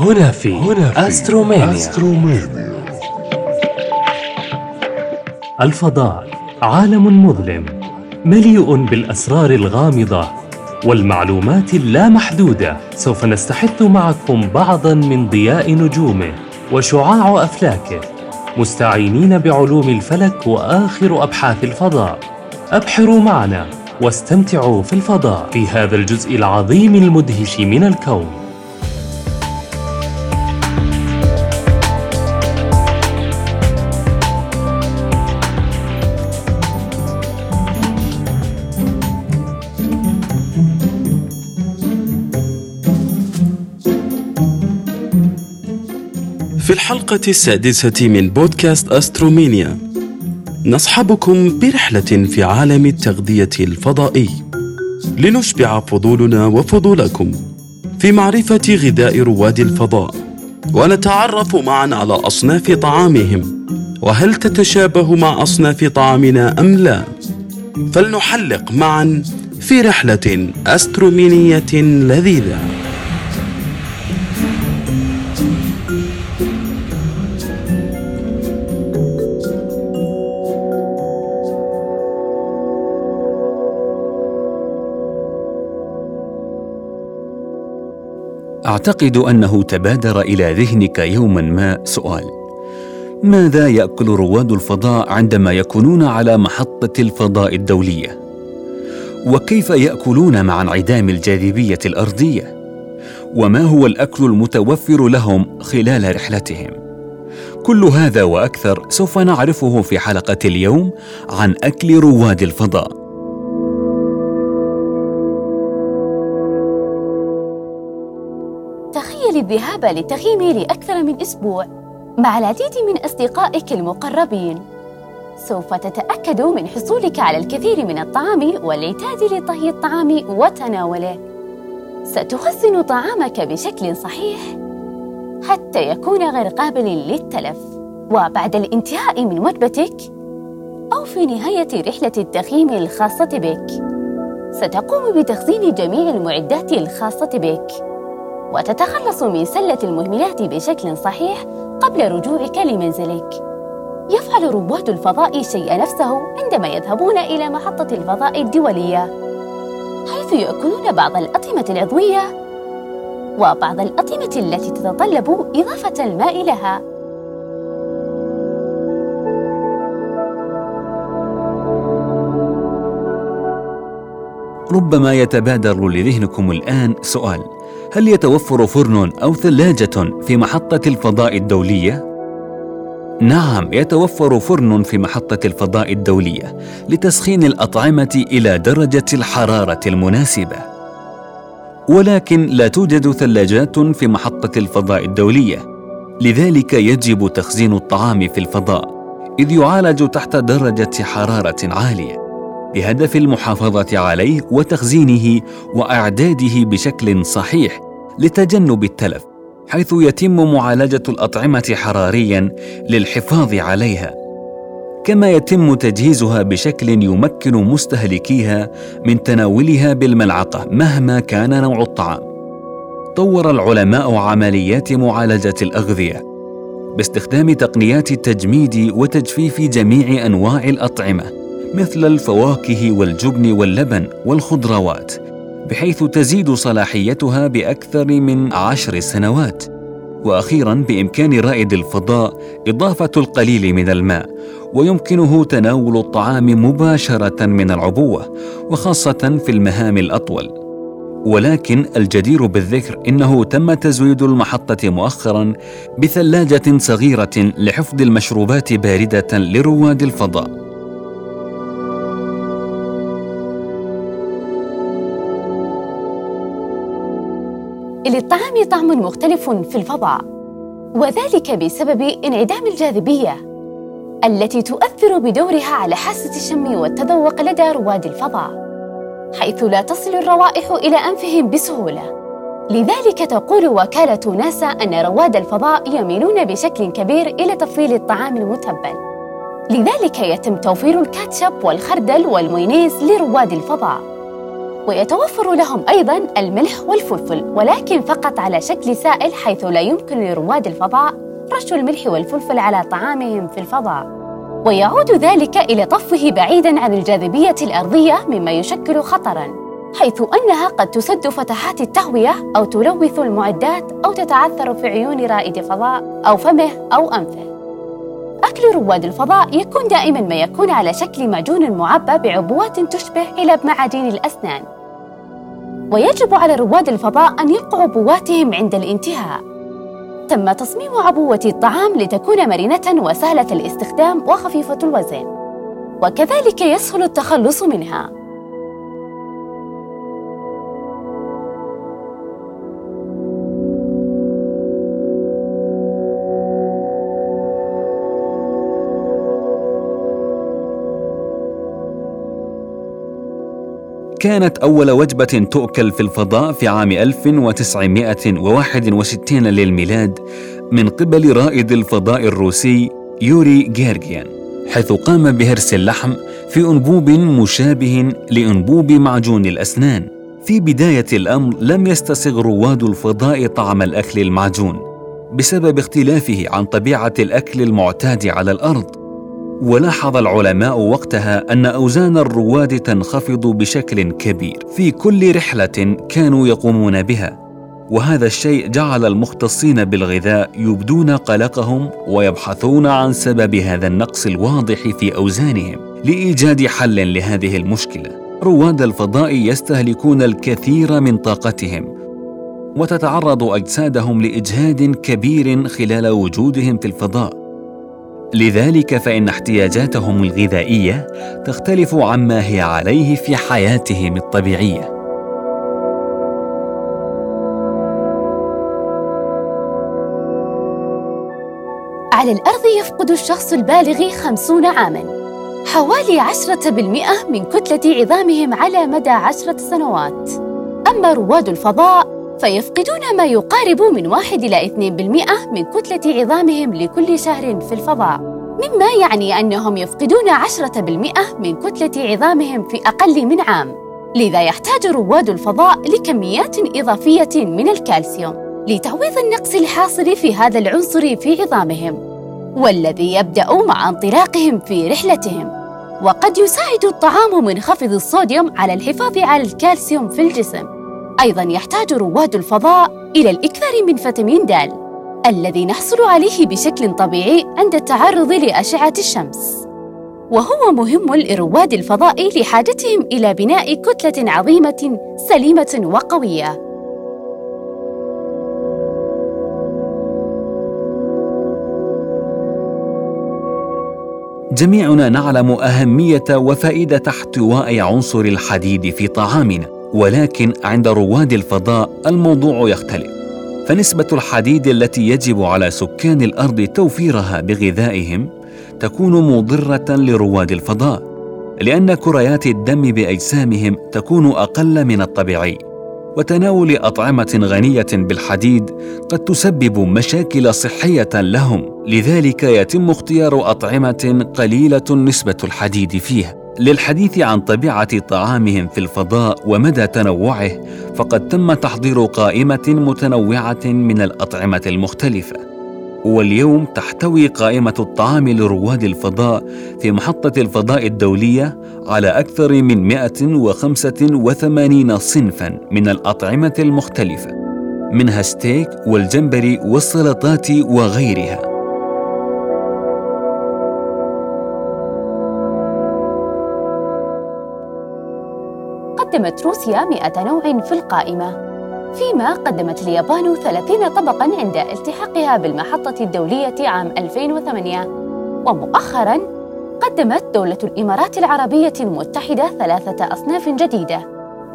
هنا في, هنا في أسترومانيا. أسترومانيا. الفضاء عالم مظلم مليء بالأسرار الغامضة والمعلومات اللامحدودة. سوف نستحث معكم بعضا من ضياء نجومه وشعاع أفلاكه مستعينين بعلوم الفلك وآخر أبحاث الفضاء. أبحروا معنا واستمتعوا في الفضاء. في هذا الجزء العظيم المدهش من الكون. الحلقة السادسة من بودكاست أسترومينيا. نصحبكم برحلة في عالم التغذية الفضائي. لنشبع فضولنا وفضولكم في معرفة غذاء رواد الفضاء. ونتعرف معا على أصناف طعامهم. وهل تتشابه مع أصناف طعامنا أم لا؟ فلنحلق معا في رحلة أسترومينية لذيذة. أعتقد أنه تبادر إلى ذهنك يوما ما سؤال. ماذا يأكل رواد الفضاء عندما يكونون على محطة الفضاء الدولية؟ وكيف يأكلون مع انعدام الجاذبية الأرضية؟ وما هو الأكل المتوفر لهم خلال رحلتهم؟ كل هذا وأكثر سوف نعرفه في حلقة اليوم عن أكل رواد الفضاء. الذهاب للتخييم لأكثر من أسبوع مع العديد من أصدقائك المقربين. سوف تتأكد من حصولك على الكثير من الطعام والاعتاد لطهي الطعام وتناوله. ستخزن طعامك بشكل صحيح حتى يكون غير قابل للتلف. وبعد الانتهاء من وجبتك أو في نهاية رحلة التخييم الخاصة بك ستقوم بتخزين جميع المعدات الخاصة بك. وتتخلص من سلة المهملات بشكل صحيح قبل رجوعك لمنزلك. يفعل رواد الفضاء الشيء نفسه عندما يذهبون إلى محطة الفضاء الدولية، حيث يأكلون بعض الأطعمة العضوية وبعض الأطعمة التي تتطلب إضافة الماء لها. ربما يتبادر لذهنكم الآن سؤال هل يتوفر فرن أو ثلاجة في محطة الفضاء الدولية؟ نعم يتوفر فرن في محطة الفضاء الدولية لتسخين الأطعمة إلى درجة الحرارة المناسبة. ولكن لا توجد ثلاجات في محطة الفضاء الدولية. لذلك يجب تخزين الطعام في الفضاء إذ يعالج تحت درجة حرارة عالية. بهدف المحافظة عليه وتخزينه وأعداده بشكل صحيح لتجنب التلف حيث يتم معالجة الأطعمة حراريا للحفاظ عليها. كما يتم تجهيزها بشكل يمكن مستهلكيها من تناولها بالملعقة مهما كان نوع الطعام. طور العلماء عمليات معالجة الأغذية باستخدام تقنيات التجميد وتجفيف جميع أنواع الأطعمة. مثل الفواكه والجبن واللبن والخضروات بحيث تزيد صلاحيتها بأكثر من عشر سنوات. وأخيرا بإمكان رائد الفضاء إضافة القليل من الماء ويمكنه تناول الطعام مباشرة من العبوة وخاصة في المهام الأطول. ولكن الجدير بالذكر إنه تم تزويد المحطة مؤخرا بثلاجة صغيرة لحفظ المشروبات باردة لرواد الفضاء. للطعام طعم مختلف في الفضاء وذلك بسبب انعدام الجاذبية التي تؤثر بدورها على حاسة الشم والتذوق لدى رواد الفضاء حيث لا تصل الروائح إلى أنفهم بسهولة. لذلك تقول وكالة ناسا أن رواد الفضاء يميلون بشكل كبير إلى تفضيل الطعام المتبل. لذلك يتم توفير الكاتشب والخردل والمايونيز لرواد الفضاء. ويتوفر لهم أيضاً الملح والفلفل ولكن فقط على شكل سائل حيث لا يمكن لرواد الفضاء رش الملح والفلفل على طعامهم في الفضاء. ويعود ذلك إلى طفه بعيداً عن الجاذبية الأرضية مما يشكل خطراً حيث أنها قد تسد فتحات التهوية أو تلوث المعدات أو تتعثر في عيون رائد فضاء أو فمه أو أنفه. أكل رواد الفضاء يكون دائما ما يكون على شكل معجون معبى بعبوات تشبه علب معادين الأسنان. ويجب على رواد الفضاء أن يبقوا عبواتهم عند الانتهاء. تم تصميم عبوة الطعام لتكون مرنة وسهلة الاستخدام وخفيفة الوزن. وكذلك يسهل التخلص منها. كانت أول وجبة تؤكل في الفضاء في عام 1961 للميلاد من قبل رائد الفضاء الروسي يوري جيرجيان حيث قام بهرس اللحم في أنبوب مشابه لأنبوب معجون الأسنان. في بداية الأمر لم يستسغ رواد الفضاء طعم الأكل المعجون بسبب اختلافه عن طبيعة الأكل المعتاد على الأرض. ولاحظ العلماء وقتها أن أوزان الرواد تنخفض بشكل كبير. في كل رحلة كانوا يقومون بها. وهذا الشيء جعل المختصين بالغذاء يبدون قلقهم ويبحثون عن سبب هذا النقص الواضح في أوزانهم لإيجاد حل لهذه المشكلة. رواد الفضاء يستهلكون الكثير من طاقتهم وتتعرض أجسادهم لإجهاد كبير خلال وجودهم في الفضاء. لذلك فإن احتياجاتهم الغذائية تختلف عما هي عليه في حياتهم الطبيعية. على الأرض يفقد الشخص البالغ خمسون عاماً. حوالي عشرة بالمئة من كتلة عظامهم على مدى عشرة سنوات. أما رواد الفضاء فيفقدون ما يقارب من واحد إلى اثنين بالمئة من كتلة عظامهم لكل شهر في الفضاء. مما يعني أنهم يفقدون عشرة بالمئة من كتلة عظامهم في أقل من عام. لذا يحتاج رواد الفضاء لكميات إضافية من الكالسيوم لتعويض النقص الحاصل في هذا العنصر في عظامهم والذي يبدأ مع انطلاقهم في رحلتهم. وقد يساعد الطعام منخفض الصوديوم على الحفاظ على الكالسيوم في الجسم. أيضاً يحتاج رواد الفضاء إلى الإكثار من فيتامين د الذي نحصل عليه بشكل طبيعي عند التعرض لأشعة الشمس. وهو مهم لرواد الفضاء لحاجتهم إلى بناء كتلة عظيمة سليمة وقوية. جميعنا نعلم أهمية وفائدة احتواء عنصر الحديد في طعامنا. ولكن عند رواد الفضاء الموضوع يختلف. فنسبة الحديد التي يجب على سكان الأرض توفيرها بغذائهم تكون مضرة لرواد الفضاء لأن كريات الدم بأجسامهم تكون أقل من الطبيعي. وتناول أطعمة غنية بالحديد قد تسبب مشاكل صحية لهم لذلك يتم اختيار أطعمة قليلة نسبة الحديد فيها. للحديث عن طبيعة طعامهم في الفضاء ومدى تنوعه فقد تم تحضير قائمة متنوعة من الأطعمة المختلفة. واليوم تحتوي قائمة الطعام لرواد الفضاء في محطة الفضاء الدولية على أكثر من 185 صنفا من الأطعمة المختلفة منها ستيك والجمبري والسلطات وغيرها. قدمت روسيا 100 نوع في القائمة فيما قدمت اليابان 30 طبقاً عند التحاقها بالمحطة الدولية عام 2008 ومؤخراً قدمت دولة الإمارات العربية المتحدة ثلاثة أصناف جديدة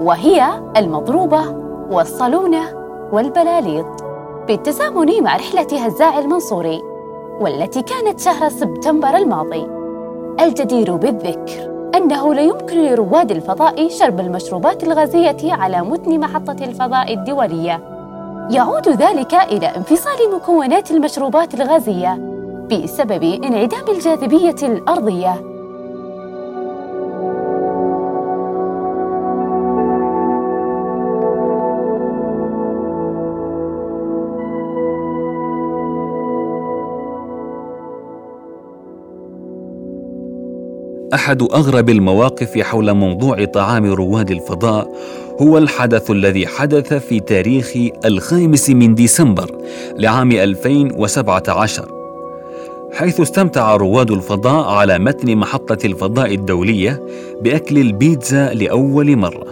وهي المضروبة والصالونة والبلاليط بالتزامن مع رحلة هزاع المنصوري والتي كانت شهر سبتمبر الماضي. الجدير بالذكر. أنه لا يمكن لرواد الفضاء شرب المشروبات الغازية على متن محطة الفضاء الدولية. يعود ذلك إلى انفصال مكونات المشروبات الغازية بسبب انعدام الجاذبية الأرضية أحد أغرب المواقف حول موضوع طعام رواد الفضاء هو الحدث الذي حدث في تاريخ الخامس من ديسمبر لعام 2017 حيث استمتع رواد الفضاء على متن محطة الفضاء الدولية بأكل البيتزا لأول مرة.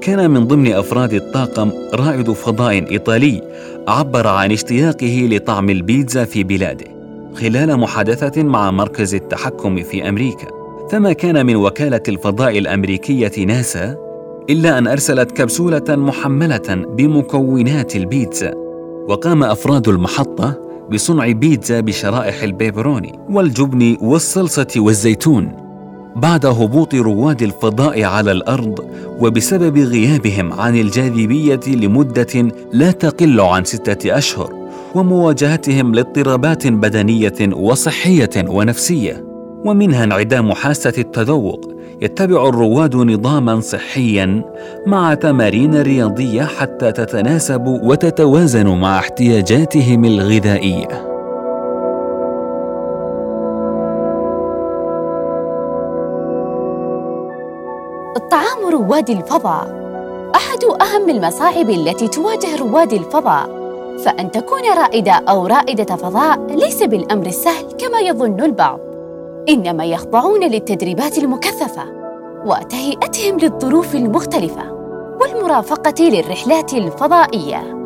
كان من ضمن أفراد الطاقم رائد فضاء إيطالي عبر عن اشتياقه لطعم البيتزا في بلاده خلال محادثة مع مركز التحكم في أمريكا. فما كان من وكالة الفضاء الأمريكية ناسا إلا أن أرسلت كبسولة محملة بمكونات البيتزا. وقام أفراد المحطة بصنع بيتزا بشرائح البيبروني والجبن والصلصة والزيتون بعد هبوط رواد الفضاء على الأرض وبسبب غيابهم عن الجاذبية لمدة لا تقل عن ستة أشهر ومواجهتهم لاضطرابات بدنية وصحية ونفسية ومنها انعدام حاسة التذوق. يتبع الرواد نظاما صحيا مع تمارين رياضية حتى تتناسب وتتوازن مع احتياجاتهم الغذائية. الطعام رواد الفضاء. أحد أهم المصاعب التي تواجه رواد الفضاء. فأن تكون رائدة أو رائدة فضاء ليس بالأمر السهل كما يظن البعض. إنما يخضعون للتدريبات المكثفة وتهيئتهم للظروف المختلفة والمرافقة للرحلات الفضائية.